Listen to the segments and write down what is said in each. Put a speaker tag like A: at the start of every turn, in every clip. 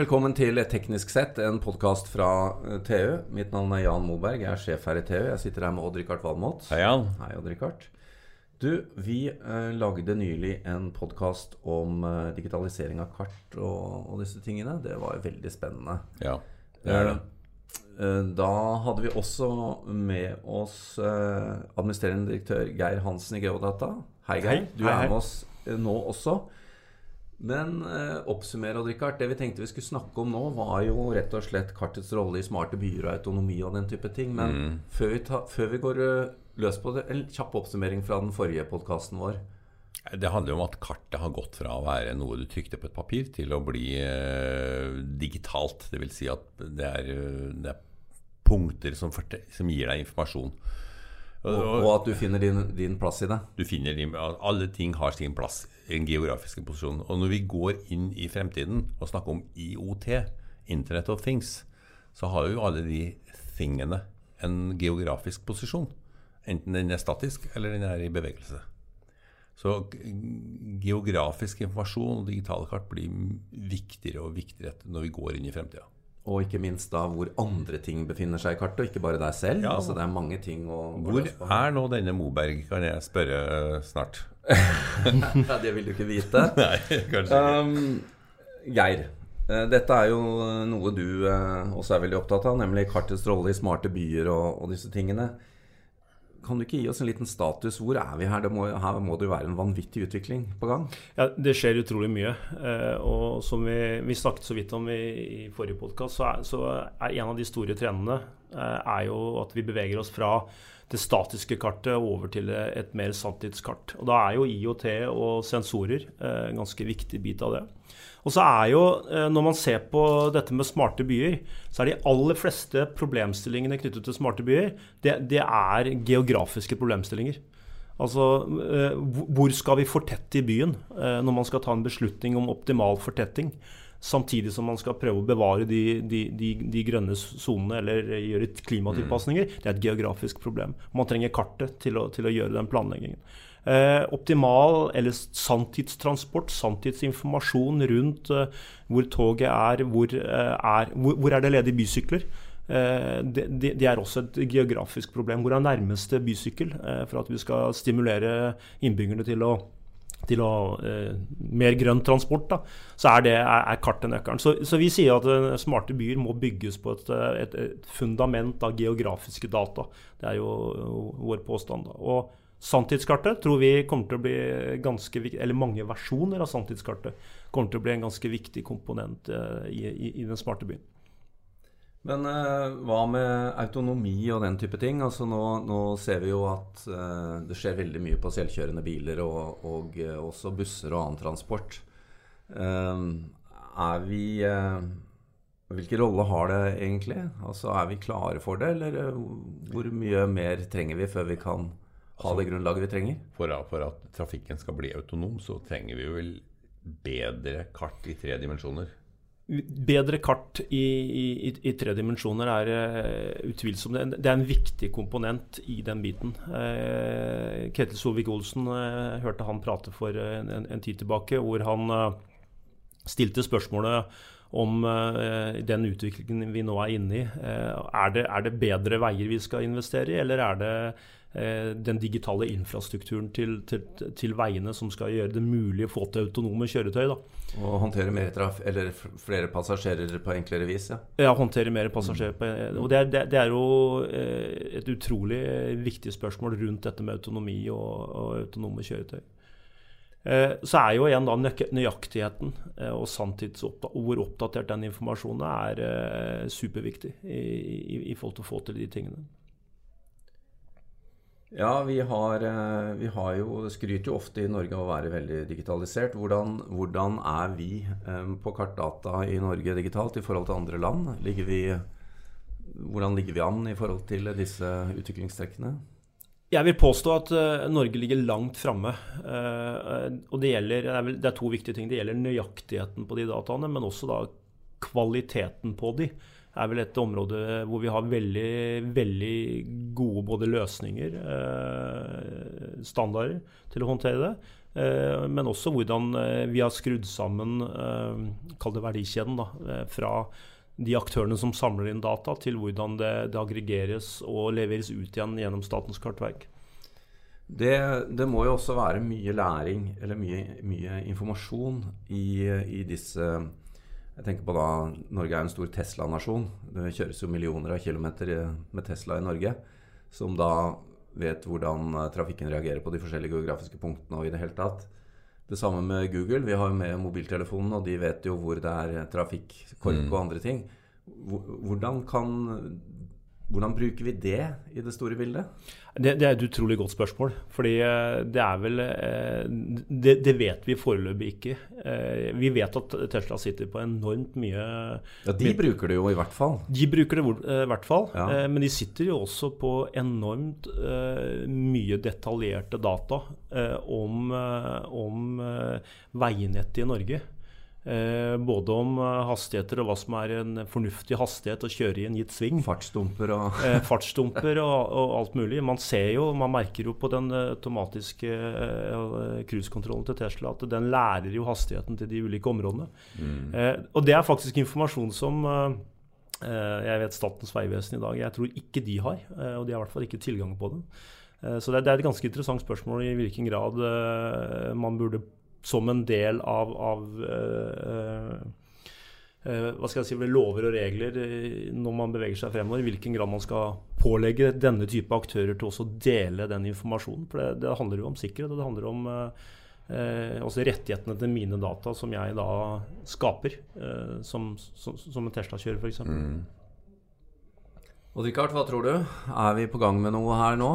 A: Velkommen til Teknisk sett, en podkast fra eh, TU. Mitt navn er Jan Moberg, jeg er sjef her i TU. Jeg sitter her med Odd-Rikard Valmot.
B: Hei, Jan.
A: Hei, Odd-Rikard. Du, vi eh, lagde nylig en podkast om eh, digitalisering av kart og, og, disse tingene. Det var veldig spennende.
B: Ja, det er det.
A: Eh, eh da hadde vi også med oss eh, administrerende direktør Geir Hansen i Geodata. Hei, Geir. Du
C: hei,
A: er med oss eh, nå også. Men eh, oppsummer, Odd Rikard. Det vi tenkte vi skulle snakke om nå, var jo rett og slett kartets rolle i smarte byer og autonomi og den type ting. Men
B: Mm.
A: før, vi ta, før vi går eh, løs på det, en kjapp oppsummering fra den forrige podkasten vår.
B: Det handler jo om at kartet har gått fra å være noe du trykte på et papir, til å bli eh, digitalt. Dvs. Si at det er, eh, det er punkter som, som gir deg informasjon.
A: Og, og at du finner din, din plass i det.
B: Du finner din, Alle ting har sin plass, i den geografiske posisjonen. Og når vi går inn i fremtiden og snakker om IOT, Internet of Things, så har jo alle de tingene en geografisk posisjon. Enten den er statisk eller den er i bevegelse. Så geografisk informasjon og digitale kart blir viktigere og viktigere når vi går inn i fremtida.
A: Og ikke minst da hvor andre ting befinner seg i kartet, og ikke bare deg selv.
B: Ja.
A: Altså Det er mange ting å
B: Hvor er nå denne Moberg, kan jeg spørre eh, snart.
A: Ja, det vil du ikke vite.
B: Nei, kanskje ikke.
A: Um, Geir, eh, dette er jo noe du eh, også er veldig opptatt av, nemlig kartets rolle i smarte byer og, og disse tingene. Kan du ikke gi oss en liten status? Hvor er vi her? Må, her må det jo være en vanvittig utvikling på gang.
C: Ja, Det skjer utrolig mye. eh, Og som vi, vi snakket så vidt om i, i forrige podkast, så, så er en av de store trendene eh, er jo at vi beveger oss fra det statiske kartet over til et mer sanntidskart. Og Da er jo IOT og sensorer eh, en ganske viktig bit av det. Og så er jo, eh, Når man ser på dette med smarte byer, så er de aller fleste problemstillingene knyttet til smarte byer, det, det er geografiske problemstillinger. Altså, eh, hvor- skal vi fortette i byen eh, når man skal ta en beslutning om optimal fortetting? Samtidig som man skal prøve å bevare de, de, de, de grønne sonene eller gjøre klimatilpasninger. Det er et geografisk problem. Man trenger kartet til å, til å gjøre den planleggingen. Eh, optimal eller sanntidstransport, sanntidsinformasjon rundt eh, hvor toget er, hvor, eh, er, hvor, hvor er det ledige bysykler. Eh, det, det, det er også et geografisk problem. Hvor er nærmeste bysykkel eh, for at vi skal stimulere innbyggerne til å til å eh, mer grønn transport, da, så er, det, er, er kartet nøkkelen. Så, så vi sier at eh, smarte byer må bygges på et, et, et fundament av geografiske data. Det er jo vår påstand. da. Og Sanntidskartet tror vi kommer til å bli ganske viktig, eller mange versjoner av sanntidskartet kommer til å bli en ganske viktig komponent eh, i, i, i den smarte byen.
A: Men eh, hva med autonomi og den type ting? Altså Nå, nå ser vi jo at eh, det skjer veldig mye på selvkjørende biler og, og eh, også busser og annen transport. Eh, er vi eh, Hvilken rolle har det egentlig? Altså Er vi klare for det, eller eh, hvor mye mer trenger vi før vi kan ha det grunnlaget vi trenger?
B: For, at- for at trafikken skal bli autonom, så trenger vi jo vel bedre kart i tre dimensjoner.
C: Bedre kart i, i, i tre dimensjoner er uh, utvilsomt det, det er en viktig komponent i den biten. Uh, Ketil Solvik-Olsen uh, hørte han prate for en, en, tid tilbake, hvor han uh, stilte spørsmålet om uh, den utviklingen vi nå er inne i. Uh, er, det, er det bedre veier vi skal investere i, eller er det den digitale infrastrukturen til, til, til veiene som skal gjøre det mulig å få til autonome kjøretøy? da?
A: Og håndtere mer traf eller flere passasjerer på enklere vis? ja.
C: Ja, håndtere mer passasjerer. På, og det er, det, det er jo eh, et utrolig viktig spørsmål rundt dette med autonomi og, og autonome kjøretøy. Eh, Så er jo igjen da nøyaktigheten eh, og sanntidsoppda- og hvor oppdatert den informasjonen er, eh, superviktig i, i, i forhold til å få til de tingene.
A: Ja, vi har, eh, vi har jo skryter jo ofte i Norge av å være veldig digitalisert. Hvordan, hvordan er vi eh, på kartdata i Norge digitalt i forhold til andre land? Ligger vi, hvordan ligger vi an i forhold til disse utviklingstrekkene?
C: Jeg vil påstå at eh, Norge ligger langt framme. og det, gjelder, er det er to viktige ting. Det gjelder nøyaktigheten på de dataene, men også da kvaliteten på de. Er vel et område hvor vi har veldig, veldig gode både løsninger, eh, standarder, til å håndtere det. Eh, men også hvordan eh, vi har skrudd sammen eh, kall det verdikjeden da, fra de aktørene som samler inn data, til hvordan det, det aggregeres og leveres ut igjen gjennom Statens kartverk.
A: Det, det, må jo også være mye læring eller mye, mye informasjon i, i, disse Jeg tenker på da Norge er en stor Tesla-nasjon. Det kjøres jo millioner av kilometer med Tesla i Norge. Som da vet hvordan eh, trafikken reagerer på de forskjellige geografiske punktene og i det hele tatt. Det samme med Google. Vi har jo med mobiltelefonen, og de vet jo hvor det er trafikk, kork mm. og andre ting. Hvordan kan hvordan bruker vi det i det store bildet?
C: Det, det, er et utrolig godt spørsmål. fordi eh, det er vel eh, det, det, vet vi foreløpig ikke. Eh, vi vet at Tesla sitter på enormt mye
A: Ja, De bruker det jo i hvert fall.
C: De bruker det i hvert fall. Ja. Men de sitter jo også på enormt mye detaljerte data om, om veinettet i Norge. Eh, både om eh, hastigheter og hva som er en fornuftig hastighet å kjøre i en gitt sving.
A: Fartsdumper og
C: eh, Fartsdumper og, og, alt mulig. Man ser jo, man merker jo på den automatiske cruisekontrollen til Tesla at den lærer jo hastigheten til de ulike områdene. Mm. Eh, og det er faktisk informasjon som eh, jeg vet Statens vegvesen i dag Jeg tror ikke de har, og de har i hvert fall ikke tilgang på den. Så det er et ganske interessant spørsmål i hvilken grad man burde som en del av, av eh, eh, hva skal jeg si, lover og regler når man beveger seg fremover. I hvilken grad man skal pålegge denne type aktører til også å dele den informasjonen. For det, det handler jo om sikkerhet, og det handler om eh, også rettighetene til mine data, som jeg da skaper som, som, som, en Tesla-kjører, f.eks. Mm.
A: Og Richard, hva tror du? Er vi på gang med noe her nå?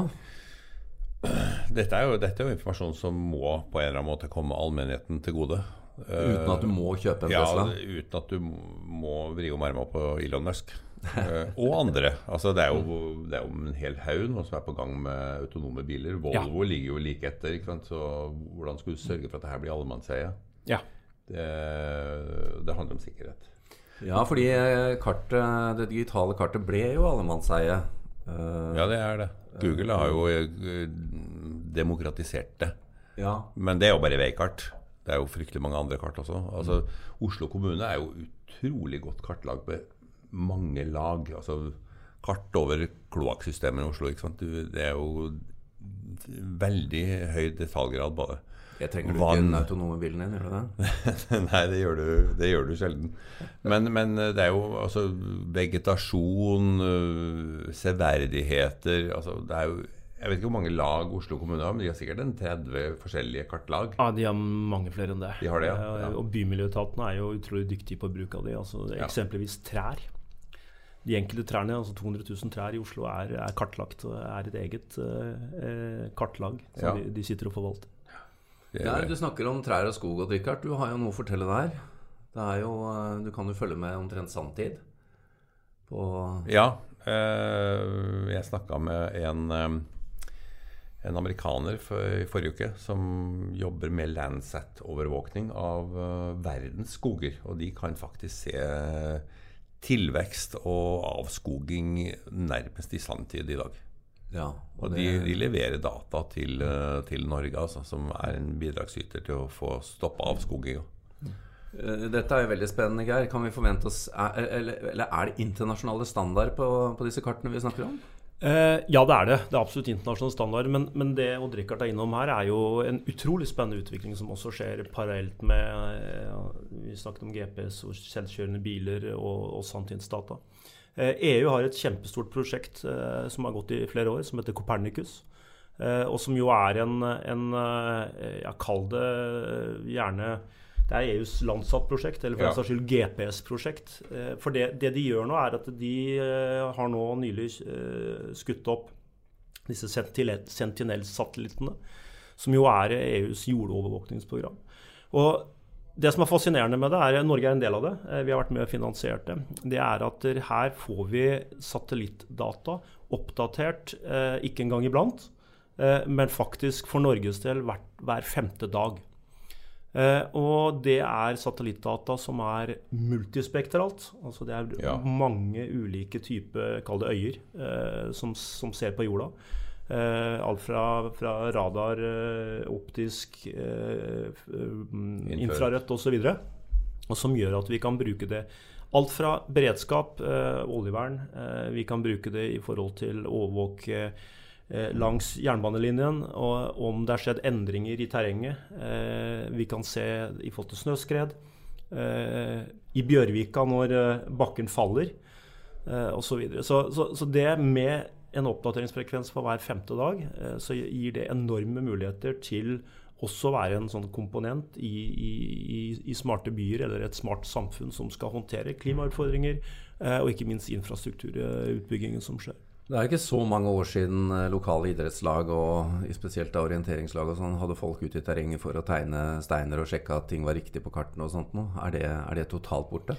B: Dette er, jo, dette er jo informasjon som må på en eller annen måte komme allmennheten til gode.
A: Uten at du må kjøpe en Tesla?
B: Ja, uten at du må vri om armene på Elon Musk. uh, og andre. Altså, det, er jo, det er jo en hel haug nå som er på gang med autonome biler. Volvo ja. ligger jo like etter. Så hvordan skal du sørge for at dette blir allemannseie?
C: Ja.
B: Det, det handler om sikkerhet.
A: Ja, fordi kartet, det digitale kartet ble jo allemannseie.
B: Uh, ja, det er det. Google har jo eh, demokratisert det.
A: Ja.
B: Men det er jo bare veikart. Det er jo fryktelig mange andre kart også. Altså, Oslo kommune er jo utrolig godt kartlagt med mange lag. Altså kart over kloakksystemet i Oslo. Det er jo veldig høy detaljgrad på det.
A: Jeg trenger du Vann. ikke den autonome bilen din, gjør du det?
B: Nei, det gjør, du, det gjør, du, sjelden. Men, men, det er jo altså vegetasjon, øh, severdigheter altså, det er jo jeg vet ikke hvor mange lag Oslo kommune har, men de har sikkert en 30 forskjellige kartlag.
C: Ja, De har mange flere enn det.
B: De har det, ja.
C: ja. Og bymiljøetatene er jo utrolig dyktige på bruk av de. Altså, eksempelvis trær. De enkelte trærne, altså 200 000 trær i Oslo, er, er kartlagt og er et eget eh, kartlag som de, de sitter og forvalter.
A: Ja, du snakker om trær og skog, og Richard, du har jo noe å fortelle der. Det er jo, eh, du kan jo følge med omtrent sanntid. På
B: ja. Eh, jeg snakka med en, eh, en amerikaner for, i forrige uke som jobber med Landsat-overvåkning av verdens skoger. Og de kan faktisk se tilvekst og avskoging nærmest i sanntid i dag.
A: Ja,
B: og, og de, de, leverer data til, eh, til Norge, altså, som er en bidragsyter til å få stoppa avskoginga.
A: Eh, dette er jo veldig spennende, Geir. Kan vi forvente oss er, eller, eller, er det internasjonale standard på, på, disse kartene vi snakker om?
C: Eh, ja, det er det. Det er absolutt internasjonal standard. Men, men det Odd Rikard er innom her, er jo en utrolig spennende utvikling som også skjer parallelt med ja, Vi snakket om GPS og selvkjørende biler og, og sanntidsdata. EU eh, e har et kjempestort prosjekt eh, som har gått i flere år, som heter Copernicus. Eh, og som jo er en, en ja, Kall det gjerne det er EUs landsattprosjekt, eller for ja. saks skyld GPS-prosjekt. For det, det, de gjør nå, er at de har nå nylig skutt opp disse Sentinel-satellittene, som jo er EUs jordovervåkningsprogram. Og det som er fascinerende med det, er at Norge er en del av det. Eh, vi har vært med og finansiert det. Det er at her får vi satellittdata oppdatert, eh, ikke engang iblant, eh, men faktisk for Norges del hver, femte dag. Og det er satellittdata som er multispektralt. Altså det er ja. mange ulike typer, kall det øyer, som, som ser på jorda. Eh, alt fra, fra radar, eh, optisk, eh, infrarødt osv. Og som gjør at vi kan bruke det alt fra beredskap, eh, oljevern, eh, vi kan bruke det i forhold til overvåke eh, langs jernbanelinjen, og om det er skjedd endringer i terrenget. Vi kan se i forhold til snøskred. I Bjørvika når bakken faller, eh, osv. Så, så, så, så det med en oppdateringsfrekvens for hver femte dag, eh, så gir det enorme muligheter til også være en sånn komponent i, i, i, smarte byer eller et smart samfunn som skal håndtere klimautfordringer, eh, og ikke minst infrastrukturutbyggingen som skjer.
A: Det er ikke så mange år siden eh, lokale idrettslag og spesielt orienteringslag og sånn hadde folk ute i terrenget for å tegne steiner og sjekke at ting var riktig på kartene. Er er det totalt borte?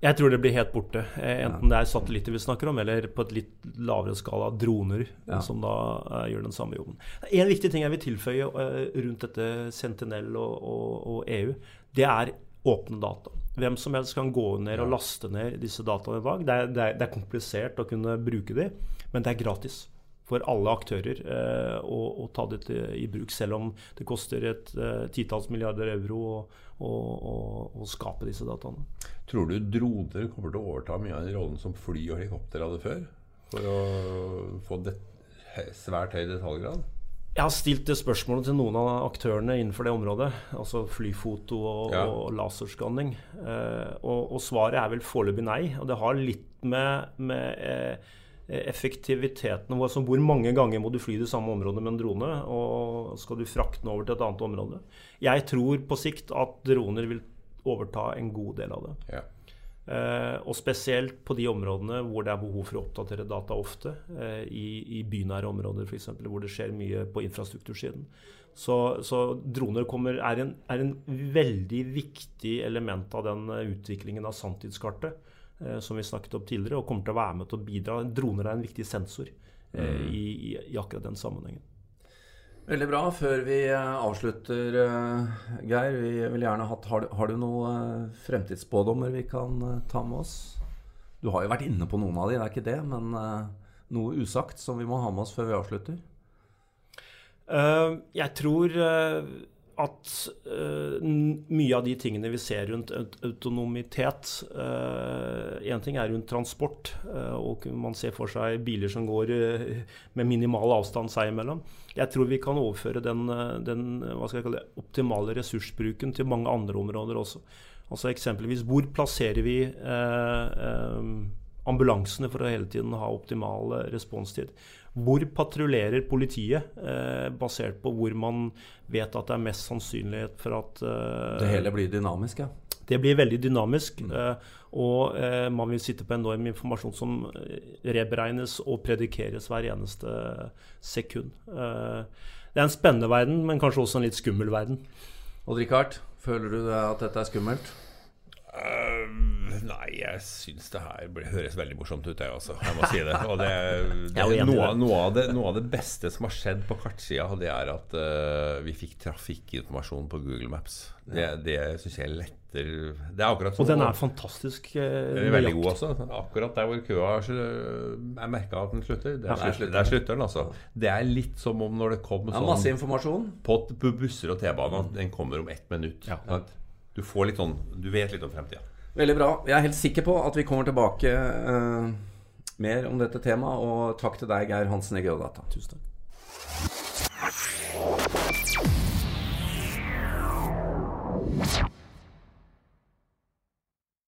C: Jeg tror det blir helt borte. Eh, Enten det er satellitter vi snakker om, eller på et litt lavere skala droner,
A: Ja.
C: som da uh, gjør den samme jobben. En viktig ting jeg vil tilføye uh, rundt dette Sentinel og, og, og EU, det er åpne data. Hvem som helst kan gå ned og laste ned disse dataene i dag. Det er, det er, det er komplisert å kunne bruke de, men det er gratis for alle aktører eh, å, å ta dette i bruk, selv om det koster et titalls milliarder euro å, å skape disse dataene.
B: Tror du droner kommer til å overta mye av den rollen som fly og helikopter hadde før? For å få det svært høy detaljgrad?
C: Jeg har stilt det spørsmålet til noen av aktørene innenfor det området. Altså flyfoto og,
B: Ja.
C: og laserskanning. Eh, og, og svaret er vel foreløpig nei. Og det har litt med, med eh, effektiviteten vår. som hvor mange ganger må du fly det samme området med en drone? Og skal du frakte den over til et annet område? Jeg tror på sikt at droner vil overta en god del av det.
B: Ja.
C: Eh, og spesielt på de områdene hvor det er behov for å oppdatere data ofte. Eh, i, I bynære områder f.eks., hvor det skjer mye på infrastruktursiden. Så, så droner kommer, er, en, er en veldig viktig element av den eh, utviklingen av sanntidskartet eh, som vi snakket om tidligere, og kommer til å være med til å bidra. Droner er en viktig sensor eh, i, i, i akkurat den sammenhengen.
A: Veldig bra. Før vi eh, avslutter, eh, Geir, vi vil gjerne hatt Har, du- har du noen fremtidsspådommer vi kan eh, ta med oss? Du har jo vært inne på noen av de, det er ikke det, men eh, noe usagt som vi må ha med oss før vi avslutter?
C: Uh, jeg tror eh, at uh, mye av de tingene vi ser rundt autonomitet Én ting er rundt transport, uh, og man ser for seg biler som går eh, med minimal avstand seg imellom. Jeg tror vi kan overføre den, eh, den det, optimale ressursbruken til mange andre områder også. Altså Eksempelvis hvor plasserer vi eh, eh, ambulansene for å hele tiden ha optimal responstid? Hvor patruljerer politiet, eh, basert på hvor man vet at det er mest sannsynlighet for at eh,
A: Det hele blir dynamisk, ja.
C: det blir veldig dynamisk, eh, og eh, man vil sitte på enorm informasjon som eh, reberegnes og predikeres hver eneste sekund. Eh, det er en spennende verden, men kanskje også en litt skummel verden.
A: Odd Rikard, føler du at dette er skummelt?
B: Øh, nei, jeg syns det her høres veldig morsomt ut, jeg også. Jeg må si det. Og det, det
C: er
B: noe, noe, av det, noe av det beste som har skjedd på kartsida, det er at uh, vi fikk trafikkinformasjon på Google Maps. Det, det syns jeg letter Det er akkurat
C: Og den er fantastisk uh,
B: Den er veldig god også. Akkurat der hvor køa er merka at den slutter. Der,
A: Ja, der
B: slutter, der
A: den.
B: slutter den, altså. Det er litt som om når det kom
A: Ja, masse
B: sånn
A: informasjon.
B: på, på busser og T-bane, den kommer om ett minutt.
C: Ja.
B: Du får litt sånn Du vet litt om fremtida.
A: Veldig bra. Jeg er helt sikker på at vi kommer tilbake eh, mer om dette temaet. Og takk til deg, Geir Hansen i Geodata.
C: Tusen takk. Yeah.